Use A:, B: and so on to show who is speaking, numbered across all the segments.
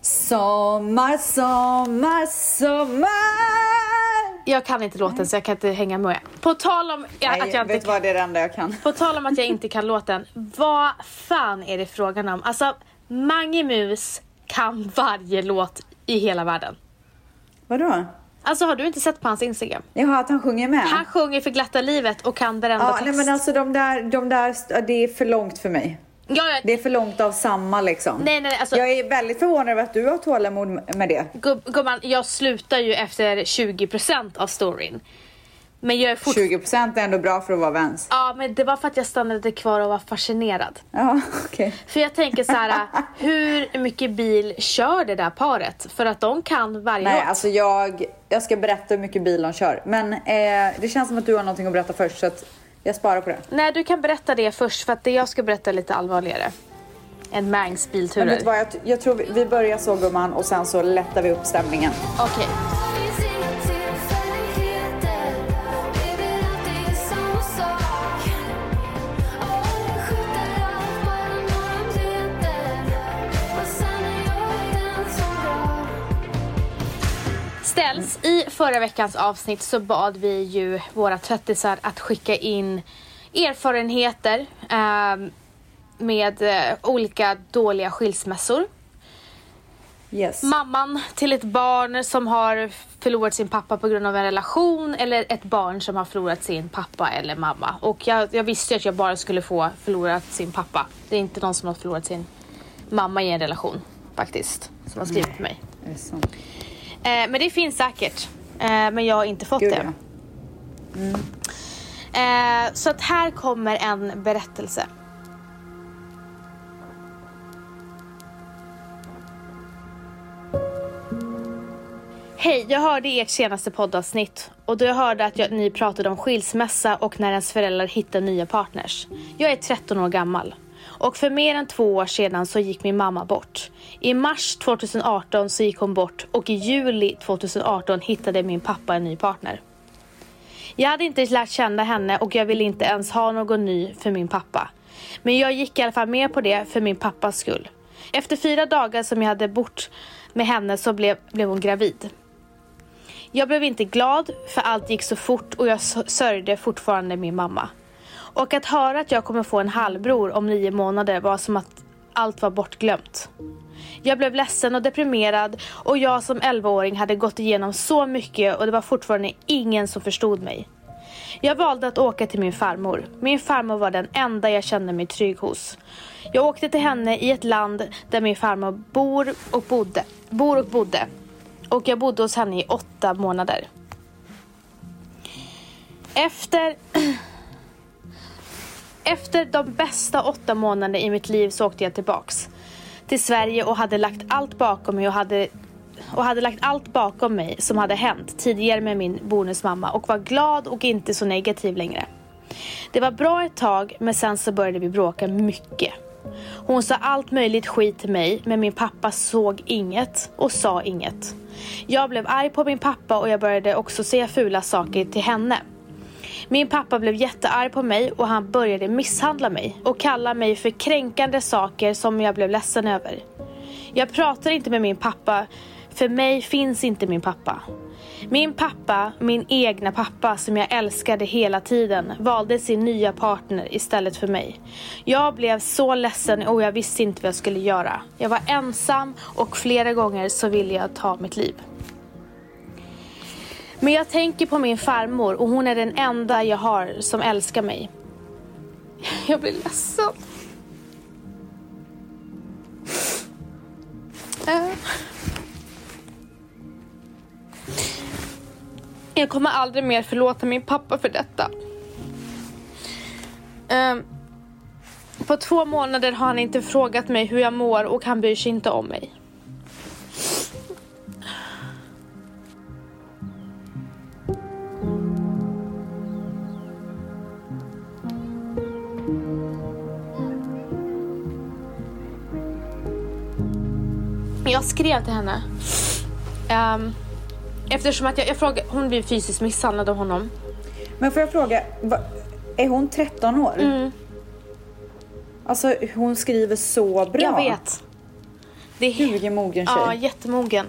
A: Sommar, sommar, sommar.
B: Jag kan inte låten så jag kan inte hänga med. På tal om ja,
A: Nej,
B: att jag inte
A: vad, det är det jag kan.
B: På tal om att jag inte kan låten. Vad fan är det frågan om? Alltså, Mange Mus kan varje låt i hela världen.
A: Vadå?
B: Alltså har du inte sett på hans Instagram?
A: Jaha, att han sjunger med?
B: Han sjunger för glatta livet och kan varenda
A: Ja,
B: text.
A: nej men alltså de där, de där, det är för långt för mig.
B: Ja, ja,
A: Det är för långt av samma liksom.
B: Nej, nej, alltså-
A: Jag är väldigt förvånad över att du har tålamod med det.
B: Gumman, jag slutar ju efter 20% av storyn. Men jag är fortfarande...
A: 20% är ändå bra för att vara väns.
B: Ja, men det var för att jag stannade kvar och var fascinerad.
A: Ja, okej.
B: För jag tänker så här, hur mycket bil kör det där paret? För att de kan varje
A: Nej,
B: låt.
A: alltså jag, jag ska berätta hur mycket bil de kör. Men eh, det känns som att du har någonting att berätta först så att jag sparar på det.
B: Nej, du kan berätta det först för att det jag ska berätta är lite allvarligare. Än Mangs
A: Men
B: bilturer.
A: vet du vad, jag, jag tror vi, vi börjar så gumman och sen så lättar vi upp stämningen.
B: Okej.
C: finns
B: Ställs, i förra veckans avsnitt så bad vi ju våra tvättisar att skicka in erfarenheter ehm, med eh, olika dåliga skilsmässor.
A: Yes.
B: Mamman till ett barn som har förlorat sin pappa på grund av en relation eller ett barn som har förlorat sin pappa eller mamma. Och jag, jag visste ju att jag bara skulle få förlorat sin pappa. Det är inte någon som har förlorat sin mamma i en relation faktiskt, som har skrivit till mig.
A: Är det sant?
B: Eh, men det finns säkert. Eh, men jag har inte fått
A: Gud,
B: det. Eh, så att här kommer en berättelse. Hej, jag hörde ert senaste poddavsnitt och då jag hörde att jag, ni pratade om skilsmässa och när ens föräldrar hittar nya partners. Jag är 13 år gammal och för mer än två år sedan så gick min mamma bort. I mars 2018 så gick hon bort och i juli 2018 hittade min pappa en ny partner. Jag hade inte lärt känna henne och jag ville inte ens ha någon ny för min pappa. Men jag gick i alla fall med på det för min pappas skull. Efter fyra dagar som jag hade bort med henne så blev, blev hon gravid. Jag blev inte glad för allt gick så fort och jag sörjde fortfarande min mamma. Och att höra att jag kommer få en halvbror om nio månader var som att allt var bortglömt. Jag blev ledsen och deprimerad och jag som 11-åring hade gått igenom så mycket och det var fortfarande ingen som förstod mig. Jag valde att åka till min farmor. Min farmor var den enda jag kände mig trygg hos. Jag åkte till henne i ett land där min farmor bor och bodde. Bor och bodde. Och jag bodde hos henne i åtta månader. Efter Efter de bästa åtta månaderna i mitt liv så åkte jag tillbaks till Sverige och hade lagt allt bakom mig och hade, och hade lagt allt bakom mig som hade hänt tidigare med min bonusmamma och var glad och inte så negativ längre. Det var bra ett tag men sen så började vi bråka mycket. Hon sa allt möjligt skit till mig men min pappa såg inget och sa inget. Jag blev arg på min pappa och jag började också säga fula saker till henne. Min pappa blev jättearg på mig och han började misshandla mig och kalla mig för kränkande saker som jag blev ledsen över. Jag pratar inte med min pappa, för mig finns inte min pappa. Min pappa, min egna pappa som jag älskade hela tiden, valde sin nya partner istället för mig. Jag blev så ledsen och jag visste inte vad jag skulle göra. Jag var ensam och flera gånger så ville jag ta mitt liv. Men jag tänker på min farmor och hon är den enda jag har som älskar mig. Jag blir ledsen. Eh. Jag kommer aldrig mer förlåta min pappa för detta. Ehm. På två månader har han inte frågat mig hur jag mår och han bryr sig inte om mig. Jag skrev till henne. Um, eftersom att jag, jag frågade, hon blev fysiskt misshandlad av honom.
A: Men får jag fråga, va, är hon 13 år? Alltså hon skriver så bra.
B: Mm. Jag vet. Det är
A: vilken mogen tjej.
B: Ja, jättemogen.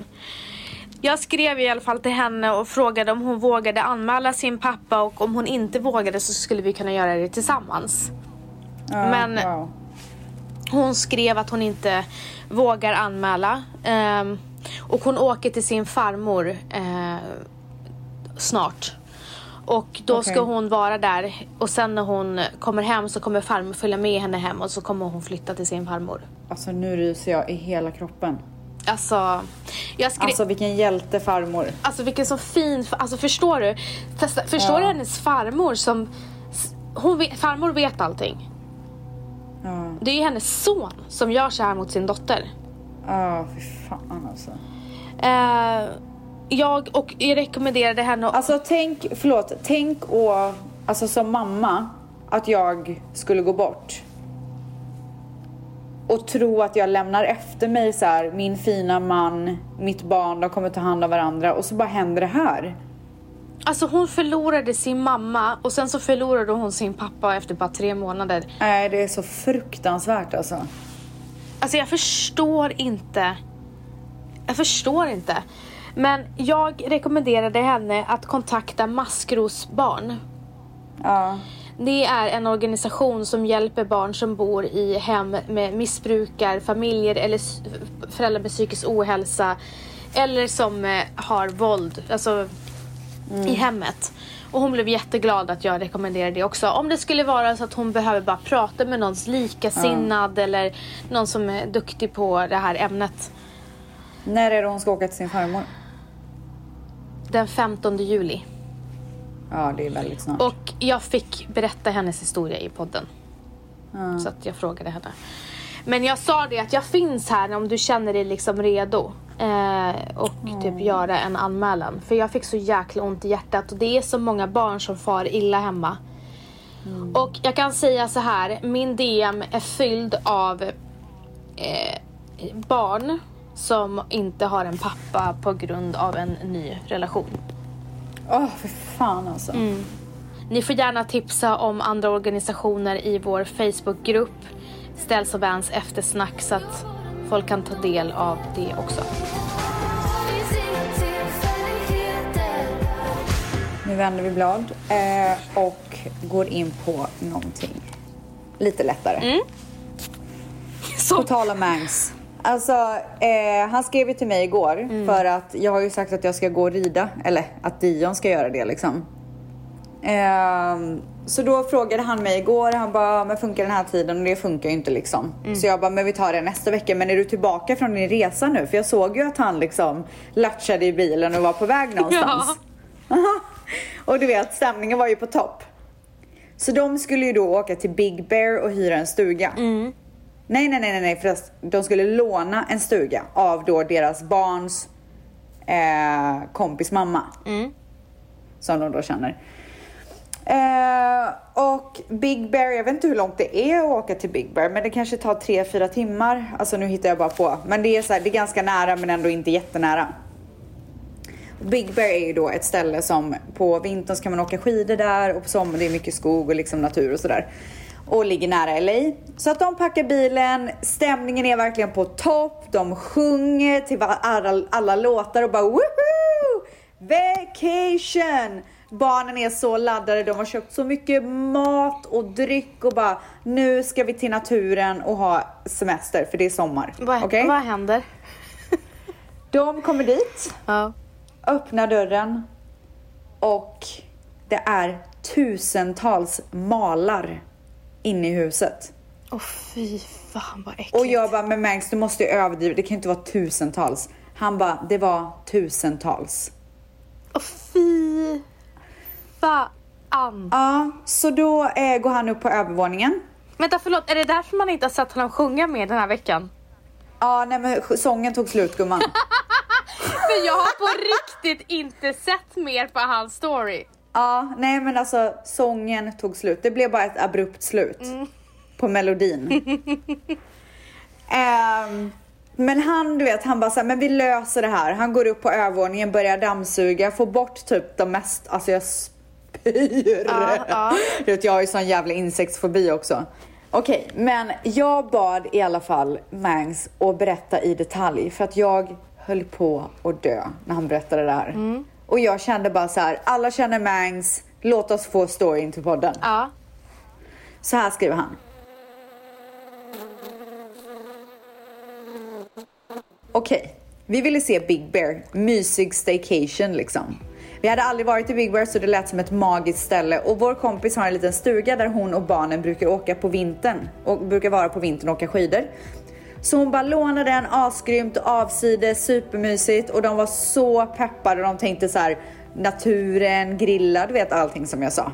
B: Jag skrev i alla fall till henne och frågade om hon vågade anmäla sin pappa och om hon inte vågade så skulle vi kunna göra det tillsammans.
A: Ja,
B: men-
A: wow.
B: Hon skrev att hon inte vågar anmäla. ehm, och hon åker till sin farmor eh, snart. Och då ska
A: Okej.
B: hon vara där och sen när hon kommer hem så kommer farmor följa med henne hem och så kommer hon flytta till sin farmor.
A: Alltså nu ryser jag i hela kroppen.
B: Alltså, jag skrev...
A: Alltså vilken hjälte farmor.
B: Alltså vilken så fin, alltså förstår du? Testa, förstår du
A: Ja.
B: hennes farmor som, hon vet, farmor vet allting.
A: Ja,
B: Det är ju hennes son som gör så här mot sin dotter.
A: ja fy fan alltså.
B: Eh, jag och jag rekommenderade henne att,
A: Alltså tänk, förlåt, tänk och, alltså som mamma att jag skulle gå bort. Och tro att jag lämnar efter mig så här, min fina man, mitt barn, de kommer ta hand om varandra och så bara händer det här.
B: Alltså hon förlorade sin mamma och sen så förlorade hon sin pappa efter bara tre månader.
A: Nej, det är så fruktansvärt alltså.
B: Alltså jag förstår inte. Jag förstår inte. Men jag rekommenderade henne att kontakta Maskros barn.
A: Ja,
B: Det är en organisation som hjälper barn som bor i hem med missbrukarfamiljer eller föräldrar med psykisk ohälsa eller som eh, har våld alltså, i hemmet. Och hon blev jätteglad att jag rekommenderade det också. Om det skulle vara så att hon behöver bara prata med någons likasinnad eller någon som är duktig på det här ämnet.
A: när är det hon ska åka till sin farmor?
B: Den 15 juli.
A: Ja, det är väldigt snart.
B: Och jag fick berätta hennes historia i podden. Så att jag frågade henne. Men jag sa det att jag finns här om du känner dig liksom redo. Eh, och typ göra en anmälan. För jag fick så jäkla ont i hjärtat och det är så många barn som far illa hemma. Och jag kan säga så här, min DM är fylld av eh, barn som inte har en pappa på grund av en ny relation.
A: Åh, för fan alltså.
B: Ni får gärna tipsa om andra organisationer i vår Facebookgrupp Ställs och Vans eftersnack så att folk kan ta del av det också.
A: Nu vänder vi blad eh, och går in på någonting lite lättare. På tal om Mangs. Alltså, eh, han skrev ju till mig igår för att jag har ju sagt att jag ska gå och rida. Eller att Dion ska göra det liksom. Ehm, så då frågade han mig igår, han bara, men funkar den här tiden? Och det funkar ju inte liksom. Så jag bara, men vi tar det nästa vecka. Men är du tillbaka från din resa nu? För jag såg ju att han liksom latchade i bilen och var på väg någonstans. och du vet, stämningen var ju på topp. Så de skulle ju då åka till Big Bear och hyra en stuga. Nej, nej, nej, nej, nej, för att de skulle låna en stuga av då deras barns eh, kompis mamma. Som de då känner. Eh, och Big Bear, jag vet inte hur långt det är att åka till Big Bear, men det kanske tar 3-4 timmar. Alltså nu hittar jag bara på. Men det är, så här, det är ganska nära men ändå inte jättenära. Big Bear är ju då ett ställe som på vintern så kan man åka skidor där och på sommaren det är mycket skog och liksom natur och sådär. Och ligger nära LA. Så att de packar bilen, stämningen är verkligen på topp, de sjunger till alla, alla låtar och bara woohoo! Vacation! Barnen är så laddade, de har köpt så mycket mat och dryck och bara nu ska vi till naturen och ha semester för det är sommar.
B: Vad,
A: Okej?
B: vad händer?
A: De kommer dit
B: Ja.
A: öppnar dörren och det är tusentals malar inne i huset.
B: Åh fy fan vad äckligt.
A: Och jag bara, men Mangs du måste ju överdriva, det kan ju inte vara tusentals. Han bara, det var tusentals.
B: Åh fy fan.
A: Ja, så då eh, går han upp på övervåningen.
B: Vänta förlåt, är det därför man inte har sett honom sjunga mer den här veckan?
A: Ja, nej men sången tog slut gumman.
B: För jag har på riktigt inte sett mer på hans story.
A: Ja, nej men alltså sången tog slut. Det blev bara ett abrupt slut på melodin. Ehm, men han, du vet, han bara såhär, men vi löser det här. Han går upp på övervåningen, börjar dammsuga, får bort typ de mest, alltså jag spyr.
B: Ja, ja.
A: Vet, jag har ju sån jävla insektsfobi också. Okej, men jag bad i alla fall Mangs att berätta i detalj för att jag höll på att dö när han berättade det här. Och jag kände bara så här, alla känner Mangs, låt oss få storyn till podden.
B: Ja.
A: Så här skriver han. Okej, vi ville se Big Bear, mysig staycation liksom. Vi hade aldrig varit i Big Bear så det lät som ett magiskt ställe och vår kompis har en liten stuga där hon och barnen brukar åka på vintern och brukar vara på vintern och åka skidor. Så hon bara lånade den asgrymt, avsides, supermysigt och de var så peppade och de tänkte så här naturen, grilla, du vet allting som jag sa.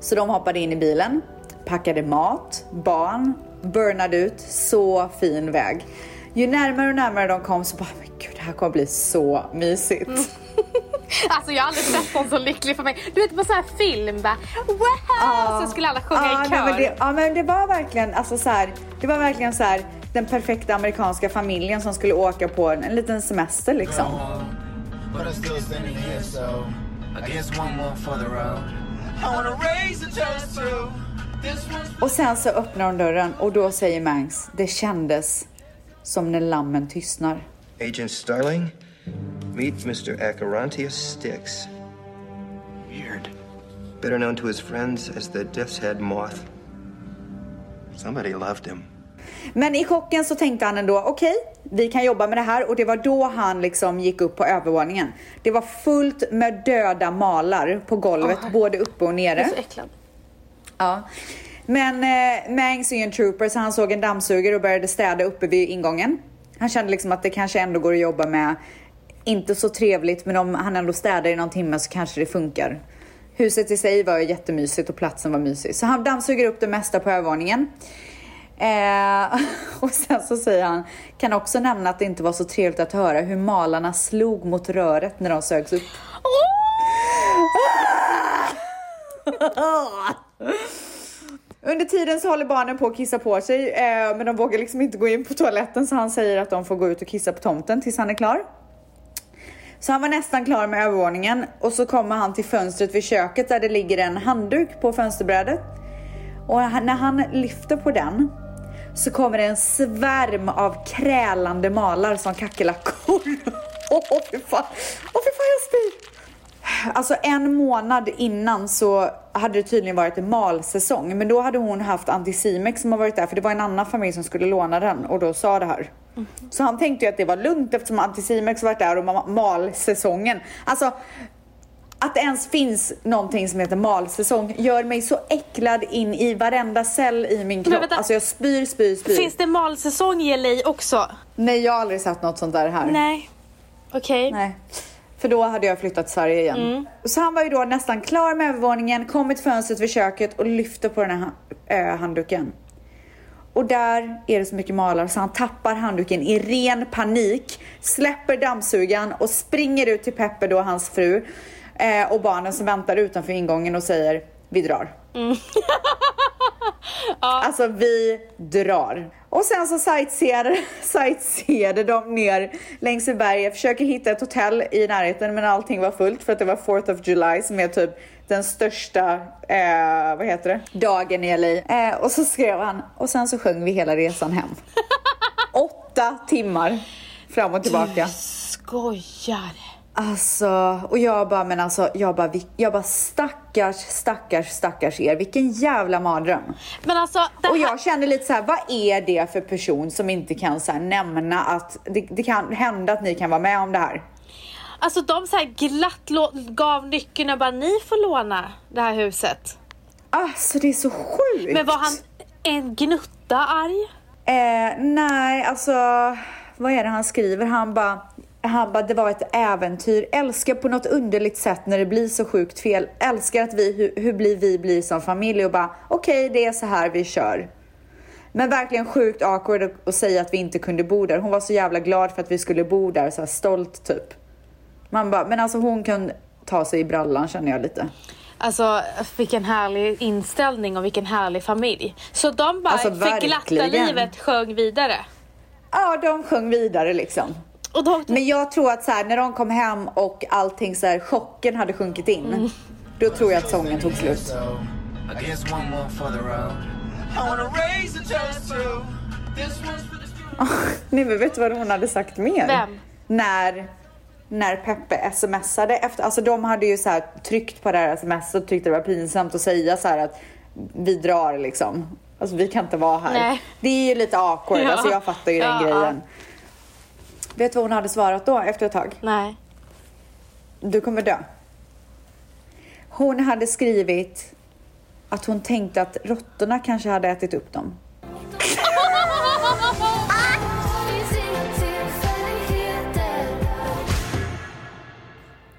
A: Så de hoppade in i bilen, packade mat, barn, burnade ut. Så fin väg. Ju närmare och närmare de kom så bara, men gud det här kommer bli så mysigt.
B: Alltså jag har aldrig sett någon så lycklig för mig. Du vet på så här film bara wow! Så skulle alla sjunga
A: Ja,
B: i
A: nej,
B: kör.
A: men det, ja men det var verkligen, alltså så här, det var verkligen så här den perfekta amerikanska familjen som skulle åka på en, en liten semester liksom. Och sen så öppnar hon dörren och då säger Mangs, det kändes som när lammen tystnar.
D: Agent Starling, meet Mr. Acherontius Styx,
E: weird.
D: better known to his friends as the Death's Head Moth. Somebody loved him.
A: Men i chocken så tänkte han ändå, okej, vi kan jobba med det här och det var då han liksom gick upp på övervåningen. Det var fullt med döda malar på golvet, både uppe och nere.
B: är så äcklad.
A: Ja. Men eh, Mangs är ju en trooper så han såg en dammsugare och började städa uppe vid ingången. Han kände liksom att det kanske ändå går att jobba med. Inte så trevligt men om han ändå städar i någon timme så kanske det funkar. Huset i sig var jättemysigt och platsen var mysig. Så han dammsuger upp det mesta på övervåningen. Eh, och sen så säger han, kan också nämna att det inte var så trevligt att höra hur malarna slog mot röret när de sögs upp. Under tiden så håller barnen på att kissa på sig, eh, men de vågar liksom inte gå in på toaletten så han säger att de får gå ut och kissa på tomten tills han är klar. Så han var nästan klar med övervåningen och så kommer han till fönstret vid köket där det ligger en handduk på fönsterbrädet. Och när han lyfter på den så kommer det en svärm av krälande malar som kackerlackor. Åh oh, fy fan, åh fy fan jag spyr! Alltså en månad innan så hade det tydligen varit en malsäsong. Men då hade hon haft Anticimex som har varit där för det var en annan familj som skulle låna den och då sa det här. Så han tänkte ju att det var lugnt eftersom Anticimex varit där och ma- malsäsongen. Alltså att det ens finns någonting som heter malsäsong gör mig så äcklad in i varenda cell i min kropp. Alltså jag spyr, spyr, spyr.
B: Finns det malsäsong i LA också?
A: Nej jag har aldrig sett något sånt där här.
B: Nej. Okej.
A: Nej. För då hade jag flyttat till Sverige igen. Så han var ju då nästan klar med övervåningen, kommit till fönstret vid köket och lyfter på den här äh, handduken. Och där är det så mycket malar så han tappar handduken i ren panik, släpper dammsugaren och springer ut till Peppe då, hans fru, eh, och barnen som väntar utanför ingången och säger vi drar. Alltså vi drar. Och sen så sightseeade, sightseeade de ner längs med berget, försöker hitta ett hotell i närheten men allting var fullt för att det var 4th of July som är typ den största, eh, vad heter det, dagen i LA. Eh, och så skrev han, och sen så sjöng vi hela resan hem. Åtta timmar fram och tillbaka.
B: Skojar.
A: Alltså, och jag bara, men alltså, jag bara, jag bara stackars, stackars, stackars er. Vilken jävla mardröm.
B: Men alltså, det
A: Och
B: här,
A: jag kände lite så här, vad är det för person som inte kan så här nämna att det, det kan hända att ni kan vara med om det här?
B: Alltså de så här glatt gav nyckeln och bara ni får låna det här huset.
A: Alltså det är så sjukt.
B: Men var han en gnutta arg?
A: Eh, nej, alltså vad är det han skriver? Han bara, han bara, det var ett äventyr. Älskar på något underligt sätt när det blir så sjukt fel. Älskar att vi, hur, hur blir vi blir som familj och bara, okej det är så här vi kör. Men verkligen sjukt awkward att- att säga att vi inte kunde bo där. Hon var så jävla glad för att vi skulle bo där, så här stolt typ. Man bara, men alltså hon kan ta sig i brallan känner jag lite.
B: Alltså vilken härlig inställning och vilken härlig familj. Så de bara
A: Alltså,
B: för glatta livet sjöng vidare.
A: Ja, de sjöng vidare liksom.
B: Och de,
A: Men jag tror att så här, när de kom hem och allting så här, chocken hade sjunkit in. Då tror jag att sången tog slut. Nej men vet du vad hon hade sagt mer?
B: Vem?
A: När, när Peppe smsade efter, alltså de hade ju så tryckt på det här sms och tyckte det var pinsamt att säga så här att vi drar liksom. Alltså vi kan inte vara här.
B: Nej.
A: Det är ju lite awkward,
B: Ja.
A: alltså jag fattar ju
B: Ja,
A: den grejen. Vet du vad hon hade svarat då efter ett tag?
B: Nej.
A: Du kommer dö. Hon hade skrivit att hon tänkte att råttorna kanske hade ätit upp dem.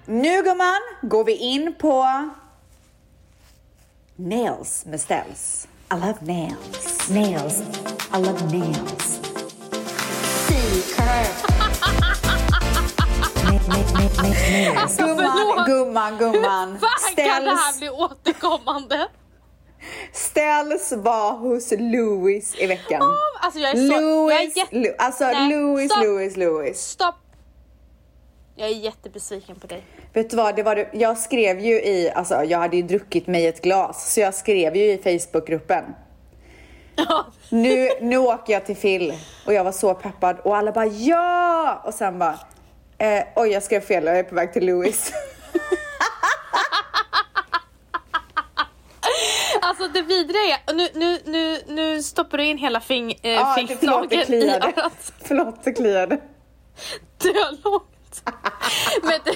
A: Nu gumman går vi in på nails med ställs. I love nails. Nails. I love nails.
B: Alltså,
A: Gumman, gumman, gumman.
B: Fan kan det här bli återkommande?
A: ställs var hos Louis i veckan.
B: Alltså jag är så... jag är
A: Louis,
B: jätte-
A: Lu- alltså
B: Nej,
A: Louis. Louis, Louis.
B: Stopp! Jag är jättebesviken på dig.
A: Vet du vad, det var det, jag skrev ju i, alltså jag hade ju druckit mig ett glas, så jag skrev ju i Facebookgruppen. Nu, nu åker jag till Phil och jag var så peppad och alla bara ja! Och sen bara, eh, oj jag skrev fel, jag är på väg till Louis.
B: Alltså det vidriga är, nu, nu, nu, nu stoppar du in hela fing,
A: förlåt det
B: fingernågeln i örat.
A: Förlåt det kliade.
B: Dölångt. Men du,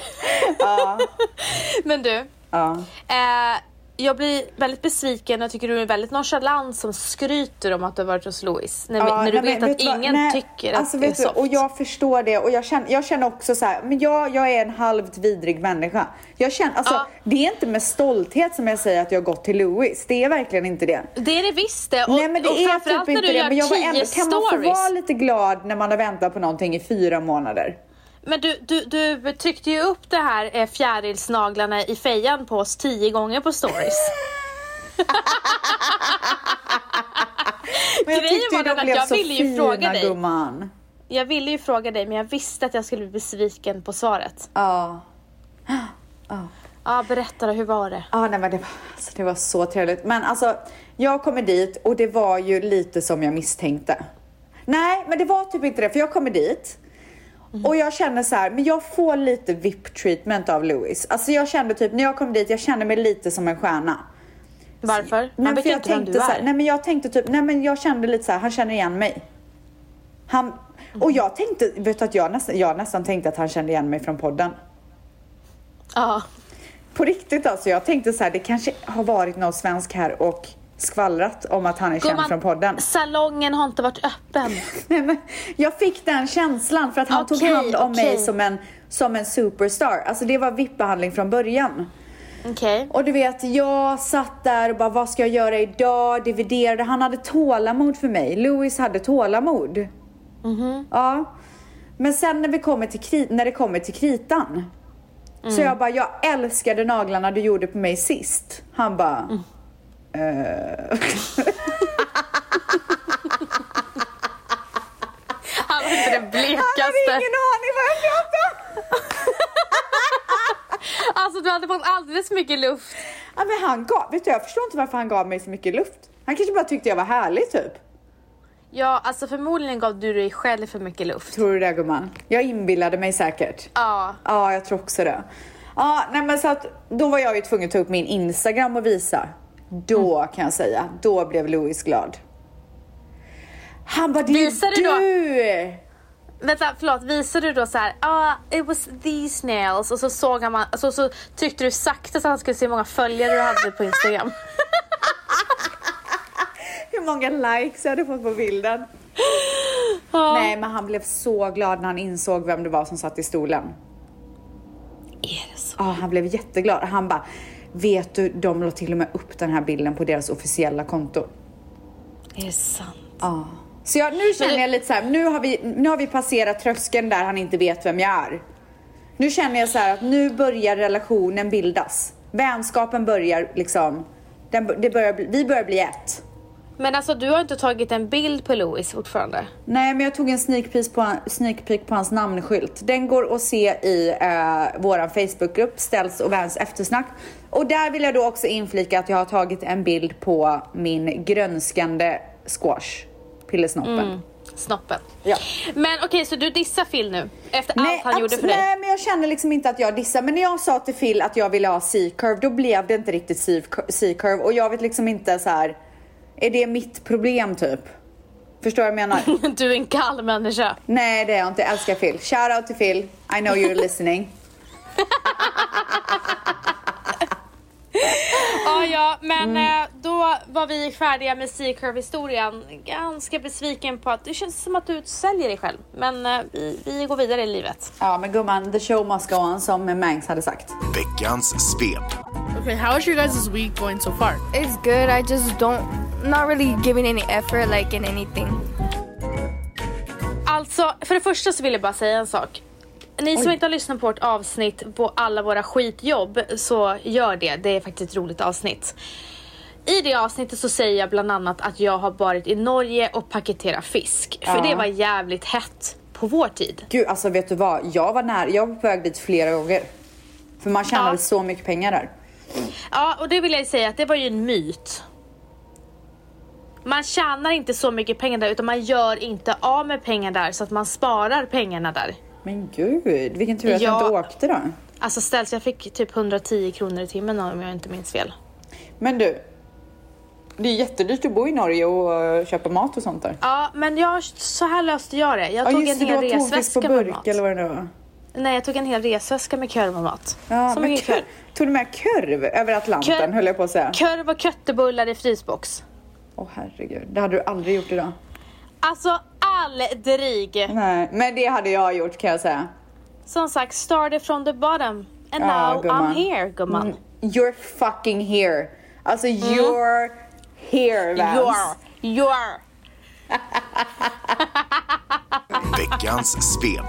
B: men du
A: ja.
B: eh, jag blir väldigt besviken och tycker du är väldigt nonchalant som skryter om att du har varit hos Louis. När,
A: Ja,
B: när du
A: nej,
B: vet
A: men
B: att
A: vad?
B: ingen
A: Nej,
B: tycker
A: alltså,
B: att det är
A: vet du,
B: soft.
A: Och jag förstår det och jag känner, jag känner också så här, men jag, jag är en halvt vidrig människa. Jag känner, alltså,
B: Ja.
A: det är inte med stolthet som jag säger att jag har gått till Louis. Det är verkligen inte det.
B: Det är det visst det. Och,
A: Nej men det
B: och
A: är typ inte det. Men jag var ändå, kan man få vara lite glad när man har väntat på någonting i fyra månader?
B: Men du, du, du tryckte ju upp det här eh, fjärilsnaglarna i fejan på oss tio gånger på stories.
A: Men jag
B: Grejen var
A: ju
B: den att
A: blev
B: jag
A: så
B: ville ju
A: fina
B: fråga dig.
A: gumman.
B: Jag ville ju fråga dig men jag visste att jag skulle bli besviken på svaret.
A: Ja.
B: Ja, berätta då, hur var det?
A: Ja, nej, men det, var, alltså, det var så trevligt. Men alltså, jag kommer dit och det var ju lite som jag misstänkte. Nej, men det var typ inte det, för jag kommer dit och jag känner så här, men jag får lite VIP-treatment av Louis. Alltså jag kände typ, när jag kom dit, jag kände mig lite som en stjärna.
B: Varför? Han
A: Nej,
B: vet
A: för
B: ju
A: jag
B: inte vem du
A: så här,
B: är.
A: nej men jag tänkte typ, nej men jag kände lite så här, han känner igen mig. Han, och jag tänkte, vet du att jag nästan, jag nästan tänkte att han kände igen mig från podden.
B: Ja.
A: På riktigt alltså, jag tänkte så här, det kanske har varit någon svensk här och skvallrat om att han är känd
B: Gumman,
A: från podden.
B: salongen har inte varit öppen.
A: Nej, men jag fick den känslan för att han tog
B: Okej,
A: hand om mig
B: okej.
A: som en, som en superstar. Alltså det var VIP-behandling från början.
B: Okej.
A: Och du vet, jag satt där och bara, vad ska jag göra idag? Dividerade. Han hade tålamod för mig. Louis hade tålamod. Ja. Men sen när, vi kommer till när det kommer till kritan. Så jag bara, jag älskade naglarna du gjorde på mig sist. Han bara, eh.
B: Han var inte den
A: Han hade
B: blekaste.
A: ingen aning vad jag pratade.
B: Alltså du hade fått alldeles för mycket luft.
A: Ja, men han gav, vet du, jag förstår inte varför han gav mig så mycket luft. Han kanske bara tyckte jag var härlig typ.
B: Ja, alltså förmodligen gav du dig själv för mycket luft.
A: Tror du det gumman? Jag inbillade mig säkert.
B: Ja.
A: Ja, jag tror också det. Ja, nej men så att då var jag ju tvungen att ta upp min Instagram och visa. Då
B: Mm.
A: kan jag säga, då blev Louis glad. Han bara, det är
B: Visade du då-
A: du!
B: Vänta, förlåt. Visade du då så här, ah, it was these nails och så såg han, alltså, så tryckte du sakta så att han skulle se hur många följare du hade på Instagram.
A: Hur många likes jag hade fått på bilden. Nej, men han blev så glad när han insåg vem det var som satt i stolen.
B: Är det så?
A: Ja, han blev jätteglad. Han bara, vet du, de la till och med upp den här bilden på deras officiella konto.
B: Är det sant?
A: Ja. Så jag, nu känner jag lite så här, nu har, vi, nu har vi passerat tröskeln där han inte vet vem jag är. Nu känner jag så här att nu börjar relationen bildas. Vänskapen börjar liksom, den, det börjar, vi börjar bli ett.
B: Men alltså du har inte tagit en bild på Louis fortfarande?
A: Nej, men jag tog en sneak peek på, sneak peek på hans namnskylt. Den går att se i eh, vår Facebookgrupp, Ställs och Väns eftersnack. Och där vill jag då också inflika att jag har tagit en bild på min grönskande squash, pillesnoppen.
B: Snoppen.
A: Ja.
B: Men okej, så du dissar Phil nu? Efter
A: Nej,
B: allt han gjorde för dig?
A: nej, men jag känner liksom inte att jag dissar. Men när jag sa till Phil att jag ville ha C-curve, då blev det inte riktigt C-curve. Och jag vet liksom inte så här. Är det mitt problem typ? Förstår du vad jag menar?
B: Du är en kall människa.
A: Nej, det är jag inte. Jag älskar Phil. Shout out till Phil. I know you're listening.
B: Ja, ja, men
A: Mm.
B: eh, då var vi färdiga med C-curve-historien. Ganska besviken på att det känns som att du säljer dig själv. Men eh, vi, vi går vidare i livet.
A: Ja, men gumman, the show must go on som Mangs hade sagt.
F: Veckans svep.
G: Okay, how is your guys' week going so far?
H: It's good. I just don't, not really giving any effort like in anything.
B: Alltså, för det första så vill jag bara säga en sak. Ni som inte har lyssnat på vårt avsnitt på alla våra skitjobb så gör det. Det är faktiskt ett roligt avsnitt. I det avsnittet så säger jag bland annat att jag har varit i Norge och paketerat fisk. För
A: Ja.
B: det var jävligt hett på vår tid.
A: Gud, alltså vet du vad? Jag var nära. Jag var på väg dit flera gånger. För man tjänade
B: Ja.
A: så mycket pengar där.
B: Ja, och det vill jag säga att det var ju en myt. Man tjänar inte så mycket pengar där utan man gör inte av med pengar där så att man sparar pengarna där.
A: Men gud, vilken tur att jag
B: Ja.
A: inte åkte då.
B: Alltså ställs jag fick typ 110 kronor i timmen om jag inte minns fel.
A: Men du, det är jättedyrt att bo i Norge och eh, köpa mat och sånt där.
B: Ja, men jag, så här löste jag det. Jag
A: Ja
B: tog
A: just
B: en
A: det,
B: hel
A: du har tonfisk på
B: resväska med
A: burk
B: mat.
A: eller vad det nu var.
B: Nej, jag tog en hel resväska med korv och mat.
A: Ja,
B: så
A: men
B: mycket
A: kör,
B: korv.
A: tog du med korv över Atlanten
B: Korv-
A: höll jag på att säga.
B: Korv och köttbullar i frysbox.
A: Åh herregud, det hade du aldrig gjort idag.
B: Alltså aldrig!
A: Nej, men det hade jag gjort kan jag säga.
B: Som sagt, started from the bottom. And
A: Ja,
B: now
A: gumman.
B: I'm here, gumman.
A: Mm, You're fucking here. Alltså you're here Vans.
B: You're, you're.
F: Veckans svep.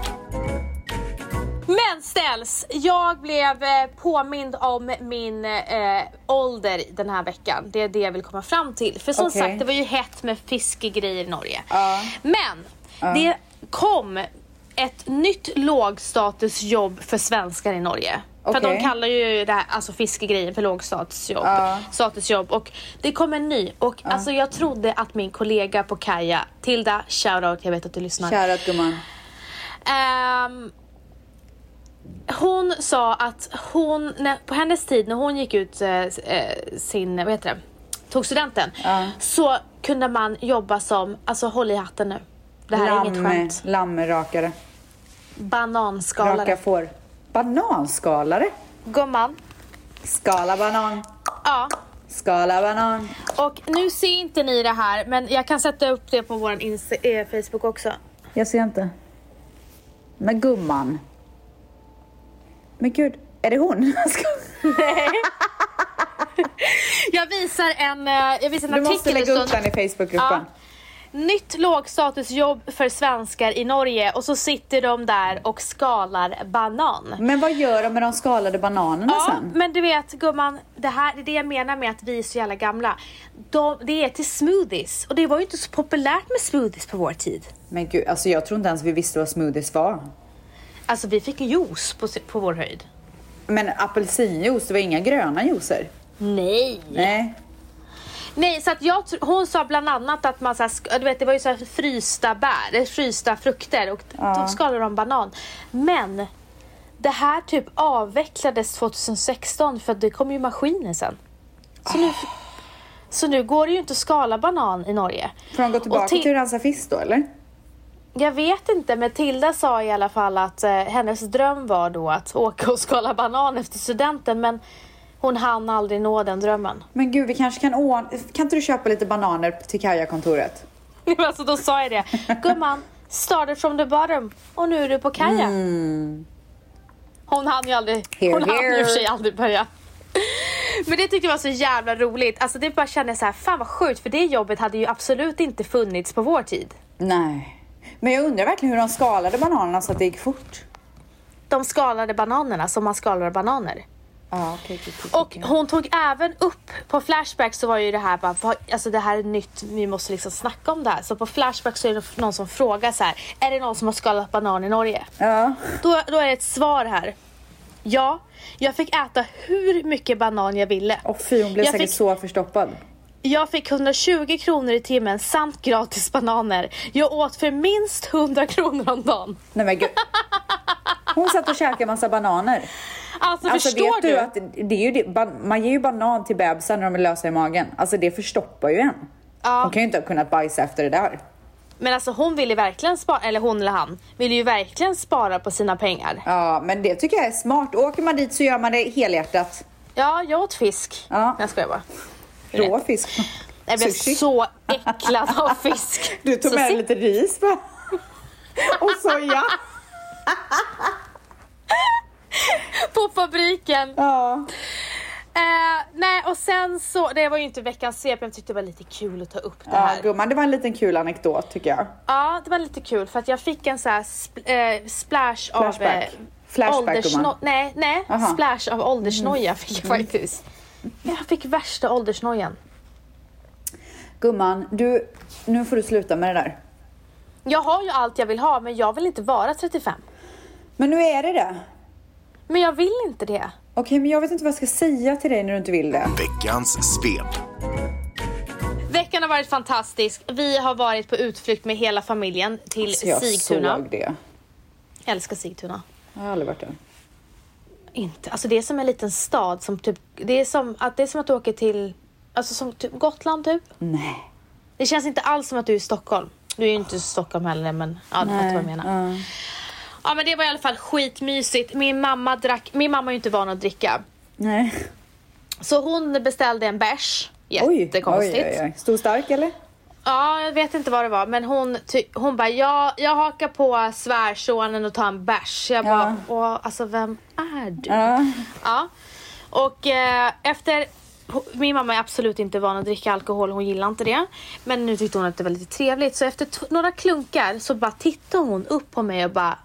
B: Men ställs, jag blev eh, påmind om min eh, ålder den här veckan. Det är det jag vill komma fram till. För som
A: Okej.
B: sagt, det var ju hett med fiskegrejer i Norge.
A: Ja.
B: Men det kom ett nytt lågstatusjobb för svenskar i Norge. För
A: Okej.
B: de kallar ju det här, alltså fiskegrejer för lågstatusjobb.
A: Ja.
B: Statusjobb. Och det kom en ny. Och alltså jag trodde att min kollega på Kaja, Tilda, shoutout, jag vet att du lyssnar.
A: Shoutout gumman.
B: Ehm, hon sa att hon, när, på hennes tid när hon gick ut eh, eh, sin, vad heter det, tog studenten.
A: Ja.
B: Så kunde man jobba som, alltså håll i hatten nu. Det här är inget skämt.
A: lammrakare. Raka
B: Bananskalare.
A: får. Bananskalare.
B: Gumman.
A: Skala banan.
B: Ja.
A: Skala banan.
B: Och nu ser inte ni det här men jag kan sätta upp det på vår Insta- eh, Facebook också.
A: Jag ser inte. Men gumman. Men gud, är det hon?
B: Jag visar en, eh, jag visar en
A: Du
B: artikel
A: måste
B: en
A: lägga upp den i Facebookgruppen.
B: Nytt lågstatusjobb för svenskar i Norge och så sitter de där och skalar banan.
A: Men vad gör de med de skalade bananerna
B: Ja,
A: sen?
B: men du vet gumman, det här det är det jag menar med att vi är så jävla gamla. De, det är till smoothies och det var ju inte så populärt med smoothies på vår tid.
A: Men gud, alltså jag tror inte ens vi visste vad smoothies var.
B: Alltså vi fick juice på, på vår höjd.
A: Men apelsinjuice, det var inga gröna juicer.
B: Nej.
A: Nej.
B: Nej, så att jag, hon sa bland annat att man så här, du vet, det var ju så här frysta bär, eh, frysta frukter och
A: Ja.
B: då skalade de banan. Men det här typ avvecklades 2016 för det kom ju maskiner sen. Så, nu, så nu går det ju inte att skala banan i Norge.
A: Får de gå tillbaka
B: Och till-
A: till att rensa fisk då eller?
B: Jag vet inte, men Tilda sa i alla fall att eh, hennes dröm var då att åka och skala banan efter studenten men hon hann aldrig nå den drömmen.
A: Men gud, vi kanske kan ordna... Kan inte du köpa lite bananer till Kaja-kontoret?
B: alltså då sa jag det. Gumman, started from the bottom och nu är du på kaja. Hon hann ju aldrig,
A: Here,
B: hon hann ju
A: here.
B: för sig aldrig börja. Men det tyckte jag var så jävla roligt. Alltså det bara kände jag så här, fan vad sjukt för det jobbet hade ju absolut inte funnits på vår tid.
A: Nej. Men jag undrar verkligen hur de skalade bananerna så att det gick fort.
B: De skalade bananerna som man skalar bananer.
A: Ja, okej, okej, okej,
B: Och hon tog även upp, på Flashback så var ju det här bara, alltså det här är nytt, vi måste liksom snacka om det här. Så på Flashback så är det någon som frågar så här, är det någon som har skalat banan i Norge?
A: Ja.
B: Då, då är det ett svar här. Ja, jag fick äta hur mycket banan jag ville.
A: Och fy, hon blev
B: Jag
A: säkert
B: fick-
A: så förstoppad.
B: Jag fick 120 kronor i timmen samt gratis bananer. Jag åt för minst 100 kronor om dagen.
A: Nej men gud. Hon satt och käkade massa bananer.
B: Alltså,
A: Alltså
B: förstår
A: vet du,
B: du?
A: att det är ju det, man ger ju banan till bebisar när de är lösa i magen. Alltså det förstoppar ju en.
B: Ja.
A: Hon kan ju inte ha kunnat bajsa efter det där.
B: Men alltså hon ville verkligen spara, eller hon eller han, ville ju verkligen spara på sina pengar.
A: Ja, men det tycker jag är smart. Åker man dit så gör man det helhjärtat.
B: Ja, jag åt fisk.
A: Ja.
B: Jag skojar bara.
A: Rå fisk.
B: Jag blev
A: Sushi.
B: så äcklad av fisk.
A: Du tog
B: Så
A: med lite ris va? Och soja.
B: På fabriken.
A: Ja.
B: Eh, nej, och sen så, det var ju inte veckans svep, men jag tyckte det var lite kul att ta upp det
A: Ja,
B: här.
A: gumman, det var en liten kul anekdot tycker jag.
B: Ja, det var lite kul för att jag fick en så här spl- eh, splash av...
A: Flashback.
B: Eh,
A: Flashback,
B: åldersno-
A: gumman.
B: Nej, nej.
A: Aha. Mm.
B: Splash av åldersnoja fick jag faktiskt. Jag fick värsta åldersnojan.
A: Gumman, du, nu får du sluta med det där.
B: Jag har ju allt jag vill ha, men jag vill inte vara 35.
A: Men nu är det det.
B: Men jag vill inte det.
A: Okej, men jag vet inte vad jag ska säga till dig när du inte vill det.
F: Veckans svep.
B: Veckan har varit fantastisk. Vi har varit på utflykt med hela familjen till
A: Så jag
B: Sigtuna.
A: såg det.
B: Jag älskar Sigtuna.
A: Jag har aldrig varit där.
B: Inte. Alltså det är som en liten stad som typ, det är som att, det är som att du åker till, alltså som typ Gotland typ.
A: Nej.
B: Det känns inte alls som att du är i Stockholm. Du är ju inte i Stockholm heller men ja, du fattar vad jag menar.
A: Ja.
B: Ja men det var i alla fall skitmysigt. Min mamma drack, min mamma är ju inte van att dricka.
A: Nej.
B: Så hon beställde en bärs.
A: Oj,
B: Jättekonstigt.
A: oj, oj, oj. Stor stark eller?
B: Ja, jag vet inte vad det var men hon, hon bara, ja, jag hakar på svärsonen och tar en bärs. Jag bara, Åh, alltså vem är du?
A: Ja.
B: Ja. Och eh, efter... Min mamma är absolut inte van att dricka alkohol, hon gillar inte det. Men nu tyckte hon att det var lite trevligt. Så efter några klunkar så bara tittade hon upp på mig och bara...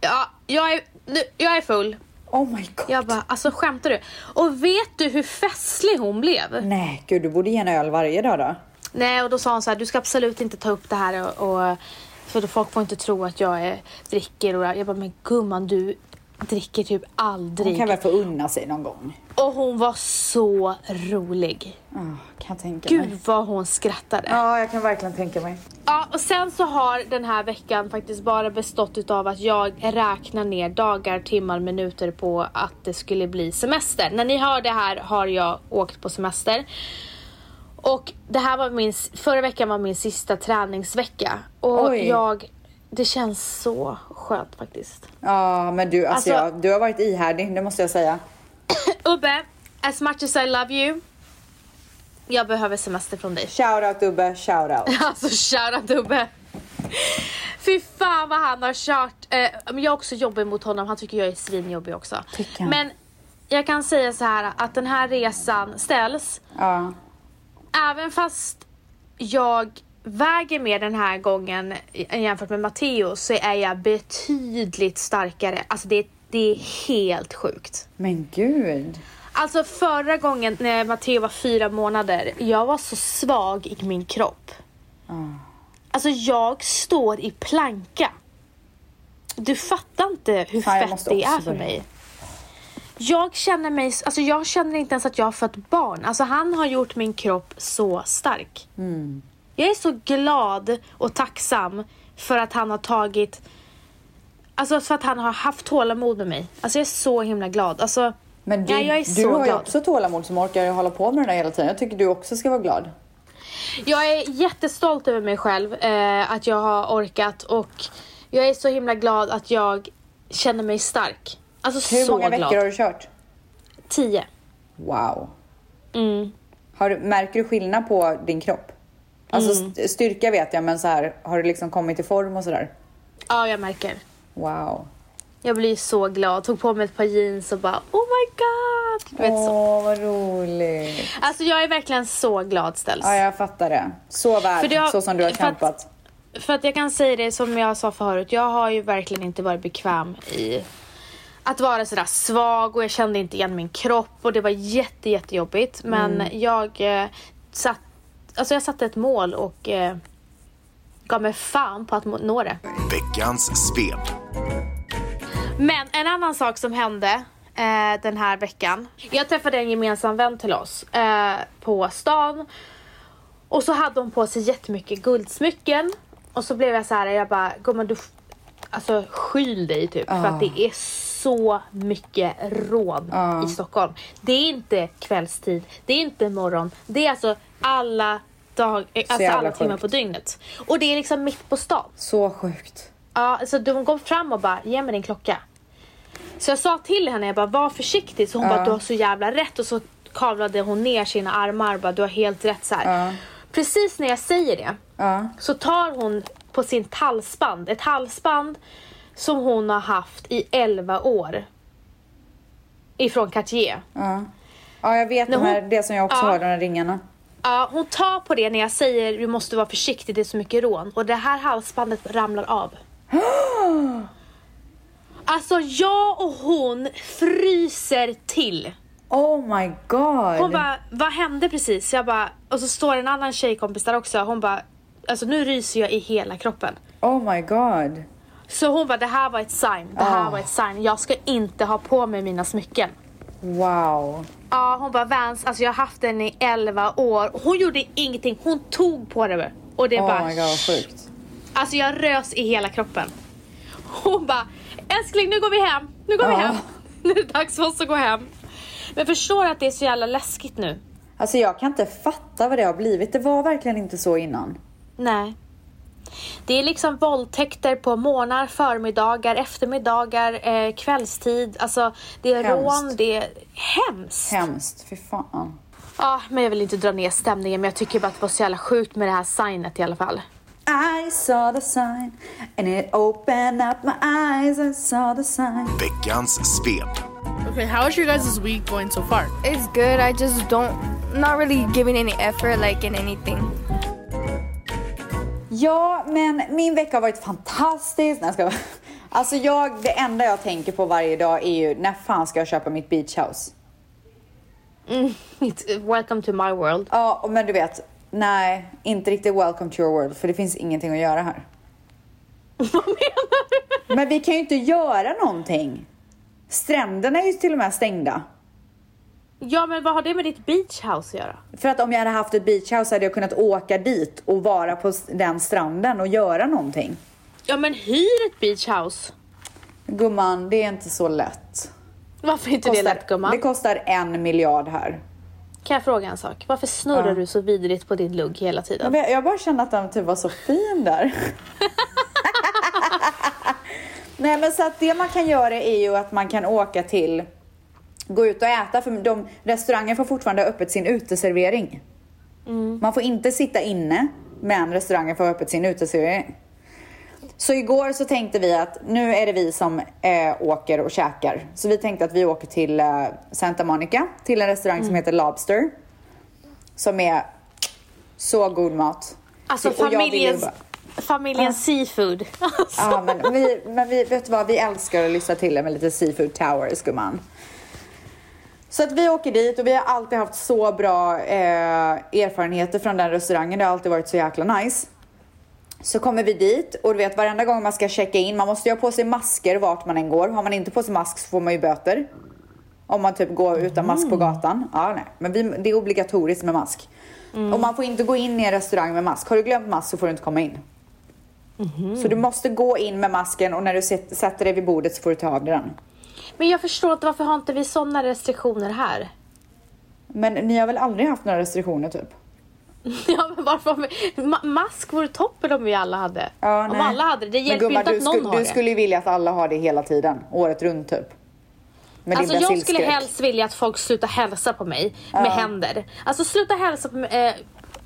B: Ja, jag är, nu, jag är full.
A: Oh my god.
B: Jag bara, alltså skämtar du? Och vet du hur festlig hon blev?
A: Nej, gud du borde ge en öl varje dag då.
B: Nej, och då sa hon så här, du ska absolut inte ta upp det här och... och för då folk får inte tro att jag är, dricker och jag bara, men gumman du dricker typ aldrig.
A: Hon kan väl få unna sig någon gång.
B: Och hon var så rolig.
A: Ja, kan jag tänka
B: Gud
A: mig.
B: vad hon skrattade. Ja.
A: Ja, jag kan verkligen tänka mig.
B: och sen så har den här veckan faktiskt bara bestått utav att jag räknar ner dagar, timmar, minuter på att det skulle bli semester. När ni hör det här har jag åkt på semester. Och det här var min, förra veckan var min sista träningsvecka. Och
A: Oj.
B: jag, det känns så skönt faktiskt.
A: Ja, men du, alltså,
B: Alltså-
A: jag, du har varit ihärdig, det måste jag säga.
B: Ubbe, as much as I love you. Jag behöver semester från dig.
A: Shout out Ubbe, shout out.
B: Alltså shoutout Ubbe. Fy fan vad han har kört. Eh, jag är också jobbig mot honom. Han tycker jag är svinjobbig också.
A: Tycker?
B: Men jag kan säga så här att den här resan ställs.
A: Ja.
B: Även fast jag väger mer den här gången jämfört med Matteo så är jag betydligt starkare. Alltså det, det är helt sjukt.
A: Men gud.
B: Alltså förra gången när Matteo var fyra månader, jag var så svag i min kropp. Alltså jag står i planka. Du fattar inte hur
A: Fan,
B: fett det är för mig. Jag känner mig, alltså jag känner inte ens att jag har fött barn. Alltså han har gjort min kropp så stark.
A: Mm.
B: Jag är så glad och tacksam för att han har tagit, alltså för att han har haft tålamod med mig. Alltså jag är så himla glad. Alltså,
A: Men du,
B: ja, jag är
A: du
B: så
A: har ju
B: glad.
A: också tålamod som orkar hålla på med det där hela tiden. Jag tycker du också ska vara glad.
B: Jag är jättestolt över mig själv, eh, att jag har orkat och jag är så himla glad att jag känner mig stark. Alltså
A: Hur
B: så
A: många
B: glad.
A: veckor har du kört?
B: Tio.
A: Wow.
B: Mm.
A: Har du, märker du skillnad på din kropp? Alltså
B: Mm.
A: st- styrka vet jag, men så här, har du liksom kommit i form och sådär?
B: Ja, jag märker.
A: Wow.
B: Jag blir så glad. Tog på mig ett par jeans och bara oh my god. Du vet, så.
A: Åh, vad roligt.
B: Alltså jag är verkligen så glad ställs.
A: Ja, jag fattar det. Så värd,
B: har-
A: så som du har
B: för att-
A: kämpat.
B: För att jag kan säga det som jag sa förut, jag har ju verkligen inte varit bekväm i att vara sådär svag och jag kände inte igen min kropp och det var jätte, jättejobbigt. Men jag eh, satt, alltså jag satte ett mål och eh, gav mig fan på att nå det.
F: Veckans svep.
B: Men en annan sak som hände eh, den här veckan. Jag träffade en gemensam vän till oss eh, på stan. Och så hade hon på sig jättemycket guldsmycken. Och så blev jag så här, jag bara, gumman du alltså skyl dig typ. För att det är så mycket rån i Stockholm. Det är inte kvällstid, det är inte morgon. Det är alltså alla, dag, eh, alltså alla timmar på dygnet. Och det är liksom mitt på stan.
A: Så sjukt.
B: Ja, så de kom fram och bara, ge mig din klocka. Så jag sa till henne, jag bara, var försiktig. Så hon bara, du har så jävla rätt. Och så kavlade hon ner sina armar och bara, du har helt rätt så här. Precis när jag säger det
A: Ja.
B: så tar hon på sin halsband, ett halsband som hon har haft i 11 år. Ifrån Cartier.
A: Ja, jag vet de här,
B: hon-
A: det som jag också
B: Ja.
A: har, de här ringarna.
B: Ja, hon tar på det när jag säger du måste vara försiktig, det är så mycket rån. Och det här halsbandet ramlar av. Alltså jag och hon fryser till.
A: Oh my god.
B: Hon bara, vad hände precis? Jag bara, och så står en annan tjejkompis där också. Hon bara, alltså nu ryser jag i hela kroppen.
A: Oh my god.
B: Så hon bara, det här var ett sign. Det här var ett sign. Jag ska inte ha på mig mina smycken.
A: Wow.
B: Ja, hon bara Vans, alltså jag har haft den i 11 år. Hon gjorde ingenting, hon tog på det. Och det
A: Oh
B: bara,
A: my god, vad sjukt.
B: alltså jag rös i hela kroppen. Hon bara, älskling nu går vi hem, nu går vi
A: Ja.
B: hem. Nu är det dags för oss att gå hem. Men förstår att det är så jävla läskigt nu.
A: Alltså jag kan inte fatta vad det har blivit. Det var verkligen inte så innan.
B: Nej. Det är liksom våldtäkter på morgnar, förmiddagar, eftermiddagar, eh, kvällstid. Alltså det är
A: Hemskt.
B: rån, det är hemskt.
A: Hemskt, fy fan.
B: Ja, men jag vill inte dra ner stämningen men jag tycker bara att det var så jävla sjukt med det här signet i alla fall.
A: I saw the sign and it opened up my eyes. I saw the sign.
F: Veckans svep.
G: Okay, how is your guys' week going so far?
H: It's good. I just don't, not really giving any effort like in anything.
A: Ja, men min vecka har varit fantastisk. Nej, jag ska... Alltså jag, det enda jag tänker på varje dag är ju när fan ska jag köpa mitt beach house?
B: It's, welcome to my world.
A: Ja, men du vet, nej, inte riktigt welcome to your world för det finns ingenting att göra här.
B: Vad menar du?
A: Men vi kan ju inte göra någonting. Stränderna är ju till och med stängda.
B: Ja, men vad har det med ditt beach house att göra?
A: För att om jag hade haft ett beach house hade jag kunnat åka dit och vara på den stranden och göra någonting.
B: Ja, men hyr ett beach house.
A: Gumman, det är inte så lätt.
B: Varför är inte det lätt gumman?
A: det kostar en miljard här.
B: Kan jag fråga en sak? Varför snurrar
A: Ja.
B: du så vidrigt på din lugg hela tiden?
A: Jag, jag bara kände att den typ var så fin där. Nej men så att det man kan göra är ju att man kan åka till, gå ut och äta för de, restaurangen får fortfarande ha öppet sin uteservering. Man får inte sitta inne men restaurangen får ha öppet sin uteservering. Så igår så tänkte vi att nu är det vi som eh, åker och käkar. Så vi tänkte att vi åker till eh, Santa Monica, till en restaurang som heter Lobster. Som är så god mat.
B: Alltså
A: Och
B: familjens,
A: bara-
B: familjens seafood. Alltså.
A: Ja, men vi, men vi, vet du vad, vi älskar att lyssna till det med lite seafood towers, gumman. Så att vi åker dit och vi har alltid haft så bra eh, erfarenheter från den restaurangen. Det har alltid varit så jäkla nice. Så kommer vi dit och du vet varenda gång man ska checka in, man måste ju ha på sig masker vart man än går. Har man inte på sig mask så får man ju böter. Om man typ går utan mask på gatan. Ja, nej. Men vi, det är obligatoriskt med mask. Och man får inte gå in i en restaurang med mask. Har du glömt mask så får du inte komma in. Så du måste gå in med masken och när du sätter dig vid bordet så får du ta av dig den.
B: Men jag förstår inte varför har inte vi sådana restriktioner här?
A: Men ni har väl aldrig haft några restriktioner typ?
B: Ja men varför har vi... Ma- mask vore toppen om vi alla hade.
A: Ja,
B: om alla hade det. Det hjälper ju
A: gumman,
B: inte
A: du,
B: att någon
A: skulle,
B: har
A: du
B: det.
A: skulle ju vilja att alla har det hela tiden, året runt typ. Med
B: Alltså jag skulle helst vilja att folk slutar hälsa på mig med händer. Alltså sluta hälsa på mig eh,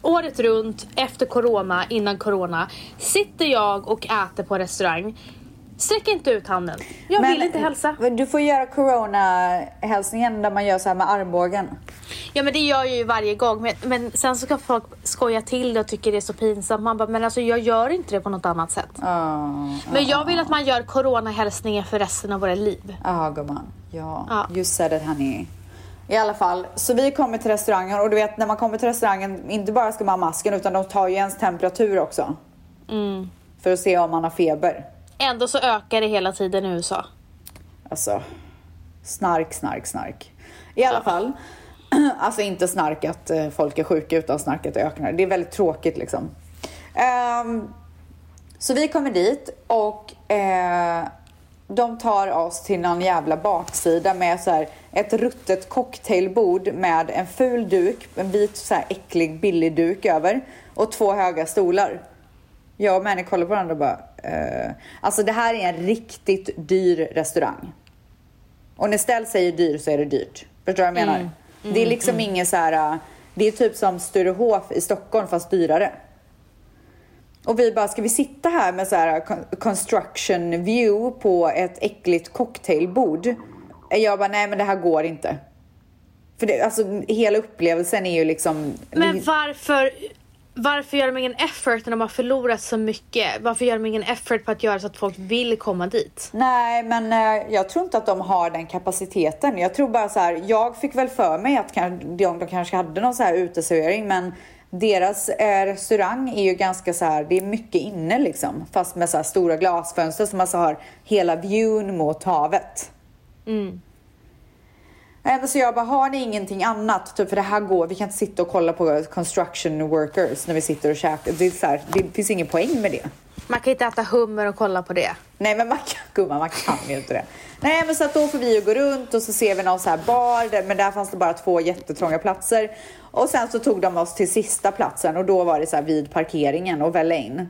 B: året runt, efter corona, innan corona. Sitter jag och äter på restaurang, sträck inte ut handen. Jag vill inte hälsa.
A: men Du får göra corona-hälsningen där man gör så här med armbågen.
B: Ja men det gör jag ju varje gång men, men sen så ska folk, skoja till det och tycker det är så pinsamt. Man bara, men alltså jag gör inte det på något annat sätt. Men jag vill att man gör coronahälsningar för resten av våra liv.
A: Ja, gumman. Ja,
B: Ja.
A: you said it honey. I alla fall, så vi kommer till restaurangen och du vet när man kommer till restaurangen, inte bara ska man ha masken utan de tar ju ens temperatur också.
B: Mm.
A: För att se om man har feber.
B: Ändå så ökar det hela tiden i USA.
A: Alltså, snark, snark, snark. I alla fall, alltså inte snark att eh, folk är sjuka utan snark att det ökar. Det är väldigt tråkigt liksom. Um, så vi kommer dit och eh, de tar oss till någon jävla baksida med så här ett ruttet cocktailbord med en ful duk, en vit så här äcklig billig duk över och två höga stolar. Jag och Manny kollar på varandra och bara, eh, alltså det här är en riktigt dyr restaurang. Och när Stell säger dyr så är det dyrt. Förstår du vad jag menar? det är liksom ingen så här, äh, det är typ som Sturehof i Stockholm fast dyrare. Och vi bara, ska vi sitta här med så här con- construction view på ett äckligt cocktailbord? Jag bara, nej men det här går inte. För det, alltså hela upplevelsen är ju liksom...
B: Men varför, varför gör de ingen effort när de har förlorat så mycket? Varför gör de ingen effort på att göra så att folk vill komma dit?
A: Nej, men eh, jag tror inte att de har den kapaciteten. Jag tror bara så här, jag fick väl för mig att de, de kanske hade någon så här uteservering, men deras eh, restaurang är ju ganska så här, det är mycket inne liksom, fast med så här stora glasfönster som alltså har hela viewn mot havet. Nej, så jag bara, har ni ingenting annat? Typ, för det här går, vi kan inte sitta och kolla på construction workers när vi sitter och käkar. Det, är så här, det finns ingen poäng med det.
B: Man kan inte äta hummer och kolla på det.
A: Nej men man kan, gumman, man kan ju inte det. Nej men så att då får vi ju gå runt och så ser vi någon så här bar, där, men där fanns det bara två jättetrånga platser. Och sen så tog de oss till sista platsen och då var det så här vid parkeringen och välja in.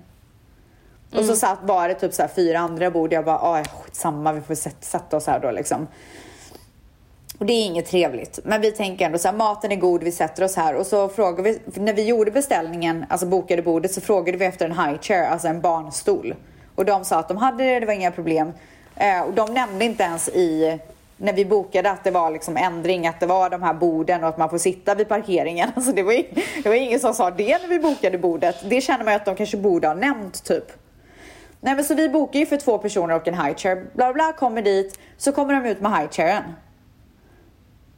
A: Och så satt bara det typ så här fyra andra bord. Jag bara, ah, skitsamma, vi får sätta oss här då liksom. Och det är inget trevligt. Men vi tänker ändå så här, maten är god, vi sätter oss här. Och så frågar vi, när vi gjorde beställningen, alltså bokade bordet, så frågade vi efter en high chair, alltså en barnstol. Och de sa att de hade det, det var inga problem. Eh, och de nämnde inte ens i, när vi bokade att det var liksom ändring, att det var de här borden och att man får sitta vid parkeringen. Alltså det var, ing- det var ingen som sa det när vi bokade bordet. Det känner man ju att de kanske borde ha nämnt typ. Nej men så vi bokar ju för två personer och en high chair. Bla bla, kommer dit, så kommer de ut med high chairen.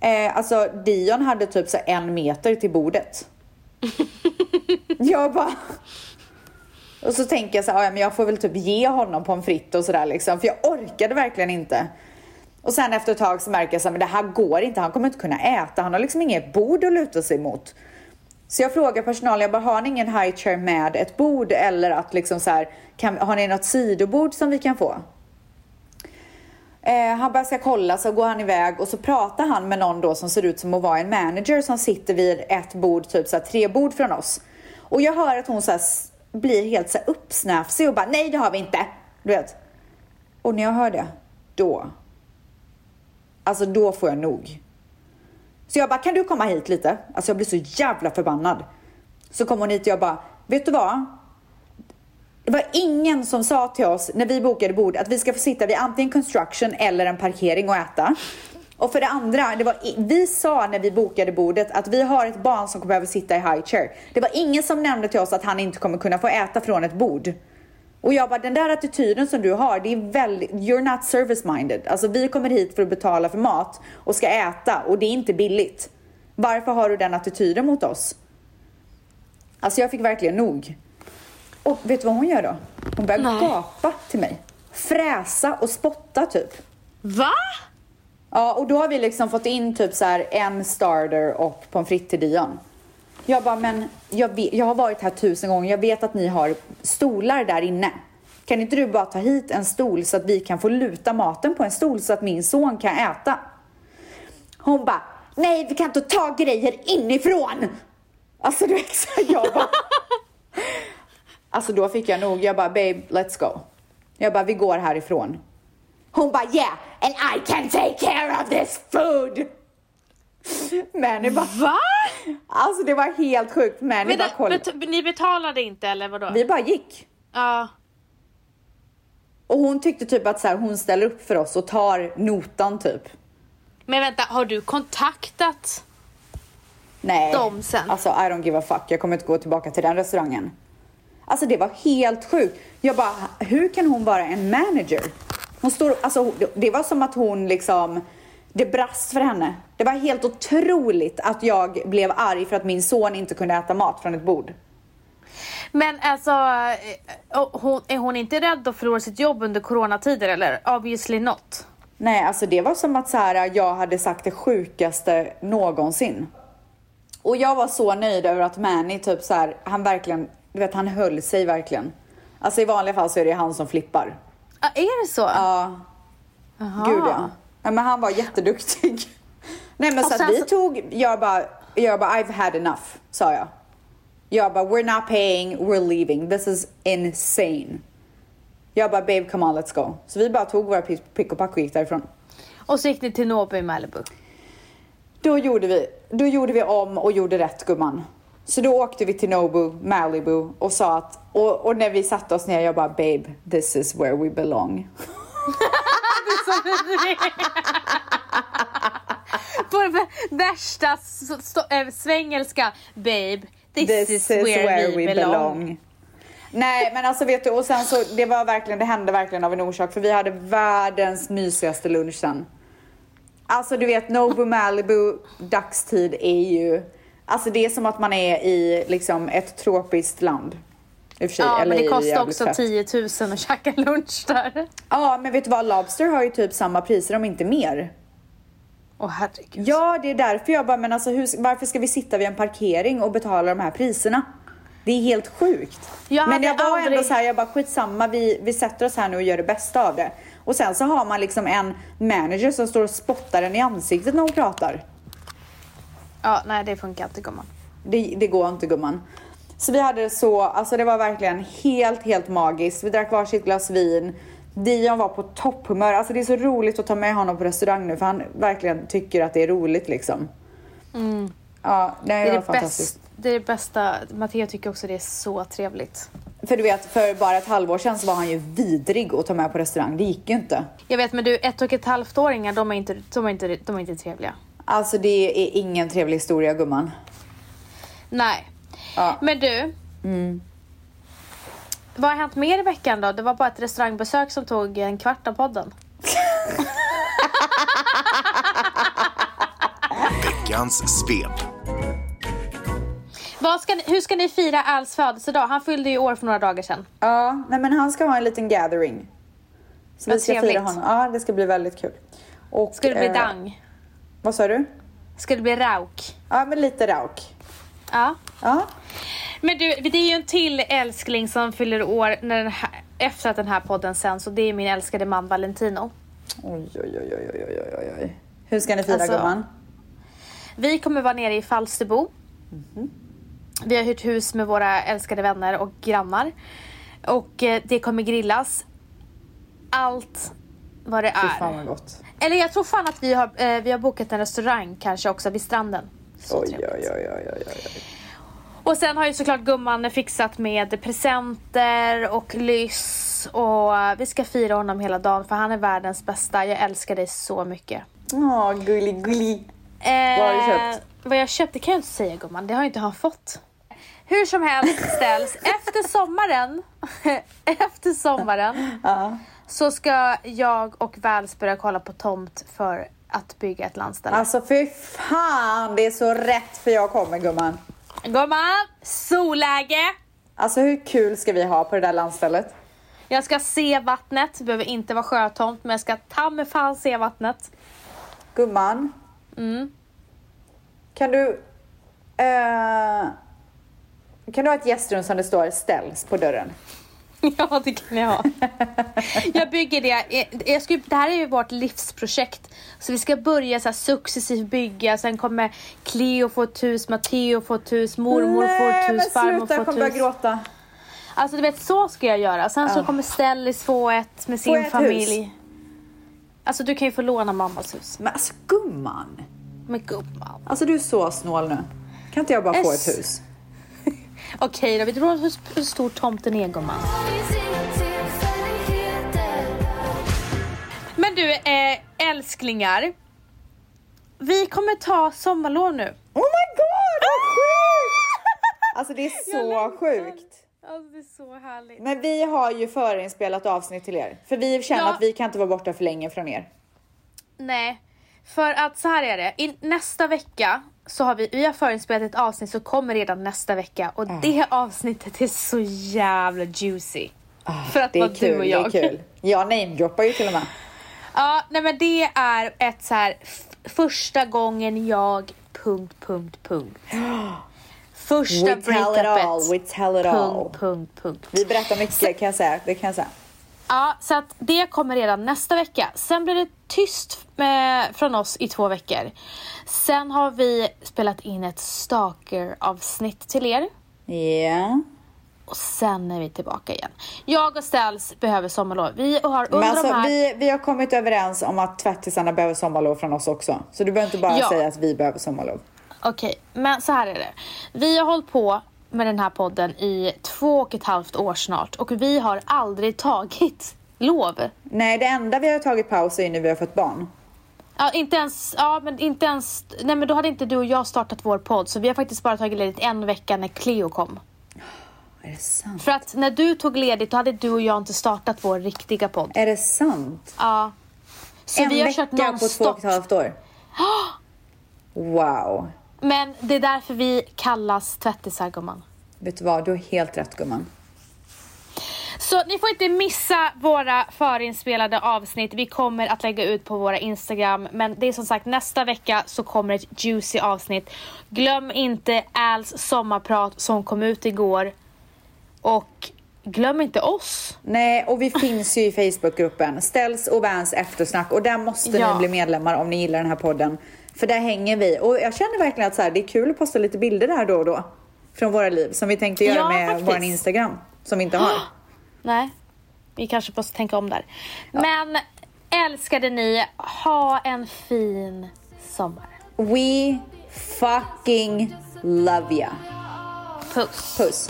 A: Eh, alltså Dion hade typ så en meter till bordet. jag bara... Och så tänker jag så här, ja, men jag får väl typ ge honom pommes frites och sådär liksom. För jag orkade verkligen inte. Och sen efter ett tag så märker jag så här, men det här går inte. Han kommer inte kunna äta. Han har liksom inget bord att luta sig mot. Så jag frågar personalen, jag bara, har ni ingen high chair med ett bord? Eller att liksom så här, kan, har ni något sidobord som vi kan få? Eh, han bara ska kolla, så går han iväg och så pratar han med någon då som ser ut som att vara en manager som sitter vid ett bord, typ så här, tre bord från oss. Och jag hör att hon så här, blir helt så här, uppsnäfsig och bara nej det har vi inte. Du vet. Och när jag hör det, då. Alltså då får jag nog. Så jag bara, kan du komma hit lite? Alltså jag blir så jävla förbannad. Så kom hon hit och jag bara, vet du vad? Det var ingen som sa till oss när vi bokade bord att vi ska få sitta vid antingen construction eller en parkering och äta. Och för det andra, det var, vi sa när vi bokade bordet att vi har ett barn som kommer behöva sitta i high chair. Det var ingen som nämnde till oss att han inte kommer kunna få äta från ett bord. Och jag bara, den där attityden som du har, det är väldigt, you're not service minded. Alltså vi kommer hit för att betala för mat och ska äta och det är inte billigt. Varför har du den attityden mot oss? Alltså jag fick verkligen nog. Och vet du vad hon gör då? Hon börjar
B: Nej.
A: gapa till mig. Fräsa och spotta typ.
B: Va?
A: Ja, och då har vi liksom fått in typ så här en starter och pommes frites till Dion. Jag bara, men jag, vet, jag har varit här tusen gånger. Jag vet att ni har stolar där inne. Kan inte du bara ta hit en stol så att vi kan få luta maten på en stol så att min son kan äta? Hon bara, nej vi kan inte ta grejer inifrån. Alltså du vet, jag bara. Alltså då fick jag nog, jag bara, babe let's go. Jag bara, vi går härifrån. Hon bara, yeah and I can take care of this food. Men det bara,
B: Va?
A: alltså det var helt sjukt. Det
B: Men,
A: bara kolla.
B: bet, ni betalade inte eller vadå?
A: Vi bara gick.
B: Ja.
A: Och hon tyckte typ att så här, hon ställer upp för oss och tar notan typ.
B: Men vänta, har du kontaktat
A: Nej.
B: dem sen.
A: Alltså I don't give a fuck. Jag kommer inte gå tillbaka till den restaurangen. Alltså det var helt sjukt. Jag bara, hur kan hon vara en manager? Hon står, alltså det var som att hon liksom, det brast för henne. Det var helt otroligt att jag blev arg för att min son inte kunde äta mat från ett bord.
B: Men alltså, eh, hon, är hon inte rädd att förlora sitt jobb under coronatider eller? Obviously not.
A: Nej, alltså det var som att så här, jag hade sagt det sjukaste någonsin. Och jag var så nöjd över att Manny typ så här, han verkligen, du vet han höll sig verkligen. Alltså i vanliga fall så är det han som flippar.
B: Ah, är det så?
A: Ja,
B: Aha.
A: gud ja. ja. Men han var jätteduktig. Nej men så att vi
B: så-
A: tog, jag bara, jag bara I've had enough, sa jag. Jag bara we're not paying, we're leaving. This is insane. Jag bara babe come on let's go. Så vi bara tog våra pick och pack och gick därifrån.
B: Och så gick ni till Nobu i Malibu.
A: Då gjorde vi, då gjorde vi om och gjorde rätt gumman. Så då åkte vi till Nobu, Malibu och sa att, och, och när vi satte oss ner jag bara babe, this is where we belong.
B: På vä- värsta äh, svengelska. Babe, this,
A: This
B: is, where, we, belong.
A: Nej men alltså vet du, och sen så det var verkligen, det hände verkligen av en orsak för vi hade världens mysigaste lunch sen. Alltså du vet Nobu Malibu dagstid är ju, alltså det är som att man är i liksom ett tropiskt land. I och för sig,
B: Ja,
A: eller
B: men det kostar också
A: fett.
B: 10 000 att käka lunch där.
A: Ja men vet du vad, Lobster har ju typ samma priser om inte mer.
B: Åh herregud.
A: Ja, det är därför jag bara, men alltså hur, varför ska vi sitta vid en parkering och betala de här priserna? Det är helt sjukt.
B: Jag
A: men jag var
B: aldrig-
A: ändå så här, jag bara skitsamma, vi, vi sätter oss här nu och gör det bästa av det. Och sen så har man liksom en manager som står och spottar en i ansiktet när hon pratar.
B: Ja, nej det funkar inte gumman.
A: Det, det går inte gumman. Så vi hade det så, alltså det var verkligen helt, helt magiskt. Vi drack varsitt glas vin. Dion var på topphumör. Alltså det är så roligt att ta med honom på restaurang nu för han verkligen tycker att det är roligt liksom. Ja, nej,
B: Mm. Det är
A: det
B: det,
A: fantastiskt.
B: bäst, det är det bästa. Matteo tycker också det är så trevligt.
A: För du vet, för bara ett halvår sedan så var han ju vidrig att ta med på restaurang. Det gick ju inte.
B: Jag vet men du, ett och ett halvt åringar de är inte, de är inte, de är inte trevliga.
A: Alltså det är ingen trevlig historia gumman.
B: Nej.
A: Ja.
B: Men du. Vad har hänt mer i veckan då? Det var bara ett restaurangbesök som tog en kvart av podden.
F: Veckans svep.
B: Vad ska ni, hur ska ni fira Als födelsedag? Han fyllde ju år för några dagar sedan.
A: Ja, nej men han ska ha en liten gathering. Så
B: Vad
A: vi ska
B: trevligt.
A: fira honom. Ja, det ska bli väldigt kul. Och,
B: Ska det bli
A: eh,
B: dang?
A: Vad sa du?
B: Ska det bli rauk?
A: Ja, men lite rauk.
B: Ja.
A: Ja.
B: Men du, det är ju en till älskling som fyller år när här, efter att den här podden sänds och det är min älskade man Valentino.
A: Oj, oj, oj, oj, oj, oj, oj. Hur ska ni fira
B: Alltså,
A: gumman?
B: Vi kommer vara nere i Falsterbo. Vi har hyrt hus med våra älskade vänner och grannar. Och eh, det kommer grillas. Allt vad det
A: Fy
B: är.
A: fan vad gott.
B: Eller jag tror fan att vi har, eh, vi har bokat en restaurang kanske också vid stranden. Så
A: Oj,
B: trevligt.
A: oj, oj, oj, oj, oj.
B: Och sen har ju såklart gumman fixat med presenter och lyss. Och vi ska fira honom hela dagen för han är världens bästa. Jag älskar dig så mycket.
A: Åh, gullig, gullig.
B: Eh,
A: Vad har du köpt?
B: Vad jag köpt det kan jag inte säga gumman, det har ju inte han fått. Hur som helst ställs, efter sommaren, efter sommaren så ska jag och Vals börja kolla på tomt för att bygga ett landställe.
A: Alltså fy fan, det är så rätt för jag kommer gumman.
B: Gumman, solläge!
A: Alltså hur kul ska vi ha på det där landstället?
B: Jag ska se vattnet, det behöver inte vara sjötomt men jag ska ta mig fan se vattnet.
A: Gumman.
B: Mm.
A: Kan du... eh, kan du ha ett gästrum som det står ställs på dörren?
B: Ja, det kan jag ha. Jag bygger det. Jag ska, det här är ju vårt livsprojekt. Så vi ska börja så här successivt bygga. Sen kommer Cleo få ett hus, Matteo få ett hus, mormor får ett
A: Nej,
B: hus, farmor
A: sluta, jag
B: får
A: kommer
B: ett
A: börja
B: hus.
A: gråta.
B: Alltså du vet, så ska jag göra. Sen så kommer Stellis få ett med sin
A: jag ett
B: familj.
A: hus?
B: Alltså du kan ju få låna mammas hus.
A: Men alltså gumman.
B: Men gumman.
A: Alltså du är så snål nu. Kan inte jag bara få
B: Yes.
A: ett hus?
B: Okej då, vet du hur, stor tomten är gumman? Men du, eh, älsklingar. Vi kommer ta sommarlov nu.
A: Oh my god! Alltså det är så sjukt.
B: Alltså det är så härligt.
A: Men vi har ju förinspelat avsnitt till er. För vi känner
B: Ja.
A: att vi kan inte vara borta för länge från er.
B: Nej, för att så här är det. I, nästa vecka så har vi, vi har förinspelat ett avsnitt som kommer redan nästa vecka och det avsnittet är så jävla juicy. för att
A: Det är
B: vara
A: kul,
B: du och jag.
A: det är kul. Jag namedroppar ju till och med.
B: Ja, nej men det är ett så här första gången jag... Punkt, punkt, punkt. Första
A: We tell it
B: breakupet.
A: all, we tell it all.
B: Punkt, punkt, punkt.
A: Vi berättar mycket kan jag säga. Det kan jag säga.
B: Ja, så att det kommer redan nästa vecka. Sen blir det tyst eh, från oss i två veckor. Sen har vi spelat in ett stalker-avsnitt till er.
A: Ja.
B: Och sen är vi tillbaka igen. Jag och Ställs behöver sommarlov. Vi har under
A: Men alltså,
B: de här...
A: vi, vi har kommit överens om att tvättisarna behöver sommarlov från oss också. Så du behöver inte bara
B: Ja.
A: säga att vi behöver sommarlov.
B: Okej, men så här är det. Vi har hållit på med den här podden i två och ett halvt år snart och vi har aldrig tagit lov.
A: Nej, det enda vi har tagit paus är när vi har fått barn.
B: Ja, inte ens, ja, men inte ens, nej men då hade inte du och jag startat vår podd så vi har faktiskt bara tagit ledigt en vecka när Cleo kom.
A: Är det sant?
B: För att när du tog ledigt då hade du och jag inte startat vår riktiga podd.
A: Är det sant?
B: Ja. Så
A: en
B: vi har
A: vecka
B: kört
A: på två och ett halvt år? Wow.
B: Men det är därför vi kallas tvättisar gumman.
A: Vet du vad, du har helt rätt gumman.
B: Så ni får inte missa våra förinspelade avsnitt. Vi kommer att lägga ut på våra Instagram. Men det är som sagt nästa vecka så kommer ett juicy avsnitt. Glöm inte Als sommarprat som kom ut igår. Och glöm inte oss.
A: Nej, och vi finns ju i Facebookgruppen. Ställs och Vans eftersnack. Och där måste
B: Ja.
A: ni bli medlemmar om ni gillar den här podden. För där hänger vi. Och jag känner verkligen att så här, det är kul att posta lite bilder där då och då. Från våra liv. Som vi tänkte göra
B: Ja,
A: med
B: faktiskt.
A: vår Instagram. Som vi inte har.
B: Nej, vi kanske måste tänka om där. Men älskade ni, ha en fin sommar.
A: We fucking love ya.
B: Puss.
A: Puss.